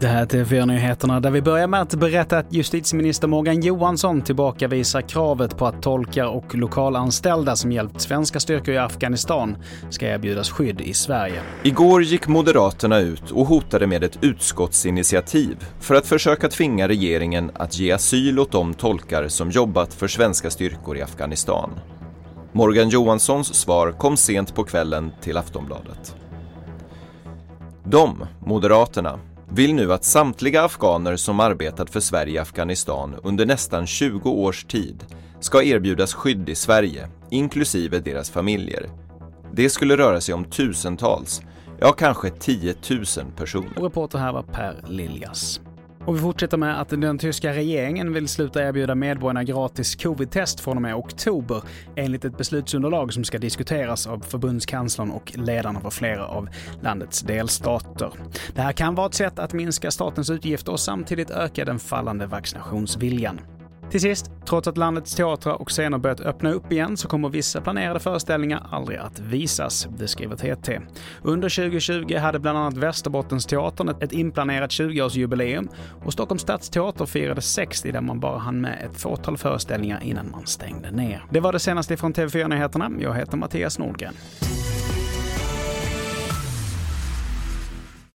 Det här är TV4-nyheterna där vi börjar med att berätta att justitieminister Morgan Johansson tillbakavisar kravet på att tolkar och lokalanställda som hjälpt svenska styrkor i Afghanistan ska erbjudas skydd i Sverige. Igår gick Moderaterna ut och hotade med ett utskottsinitiativ för att försöka tvinga regeringen att ge asyl åt de tolkar som jobbat för svenska styrkor i Afghanistan. Morgan Johanssons svar kom sent på kvällen till Aftonbladet. De, Moderaterna, vill nu att samtliga afghaner som arbetat för Sverige i Afghanistan under nästan 20 års tid ska erbjudas skydd i Sverige, inklusive deras familjer. Det skulle röra sig om tusentals, ja kanske 10 000 personer. Och reporter här var Per Liljas. Och vi fortsätter med att den tyska regeringen vill sluta erbjuda medborgarna gratis covid-test från och med oktober enligt ett beslutsunderlag som ska diskuteras av förbundskanslern och ledarna för flera av landets delstater. Det här kan vara ett sätt att minska statens utgifter och samtidigt öka den fallande vaccinationsviljan. Till sist, trots att landets teatrar och scener börjat öppna upp igen så kommer vissa planerade föreställningar aldrig att visas, det skriver TT. Under 2020 hade bland annat Västerbottensteatern ett inplanerat 20-årsjubileum och Stockholms stadsteater firade 60 där man bara hann med ett fåtal föreställningar innan man stängde ner. Det var det senaste från TV4 Nyheterna. Jag heter Mattias Nordgren.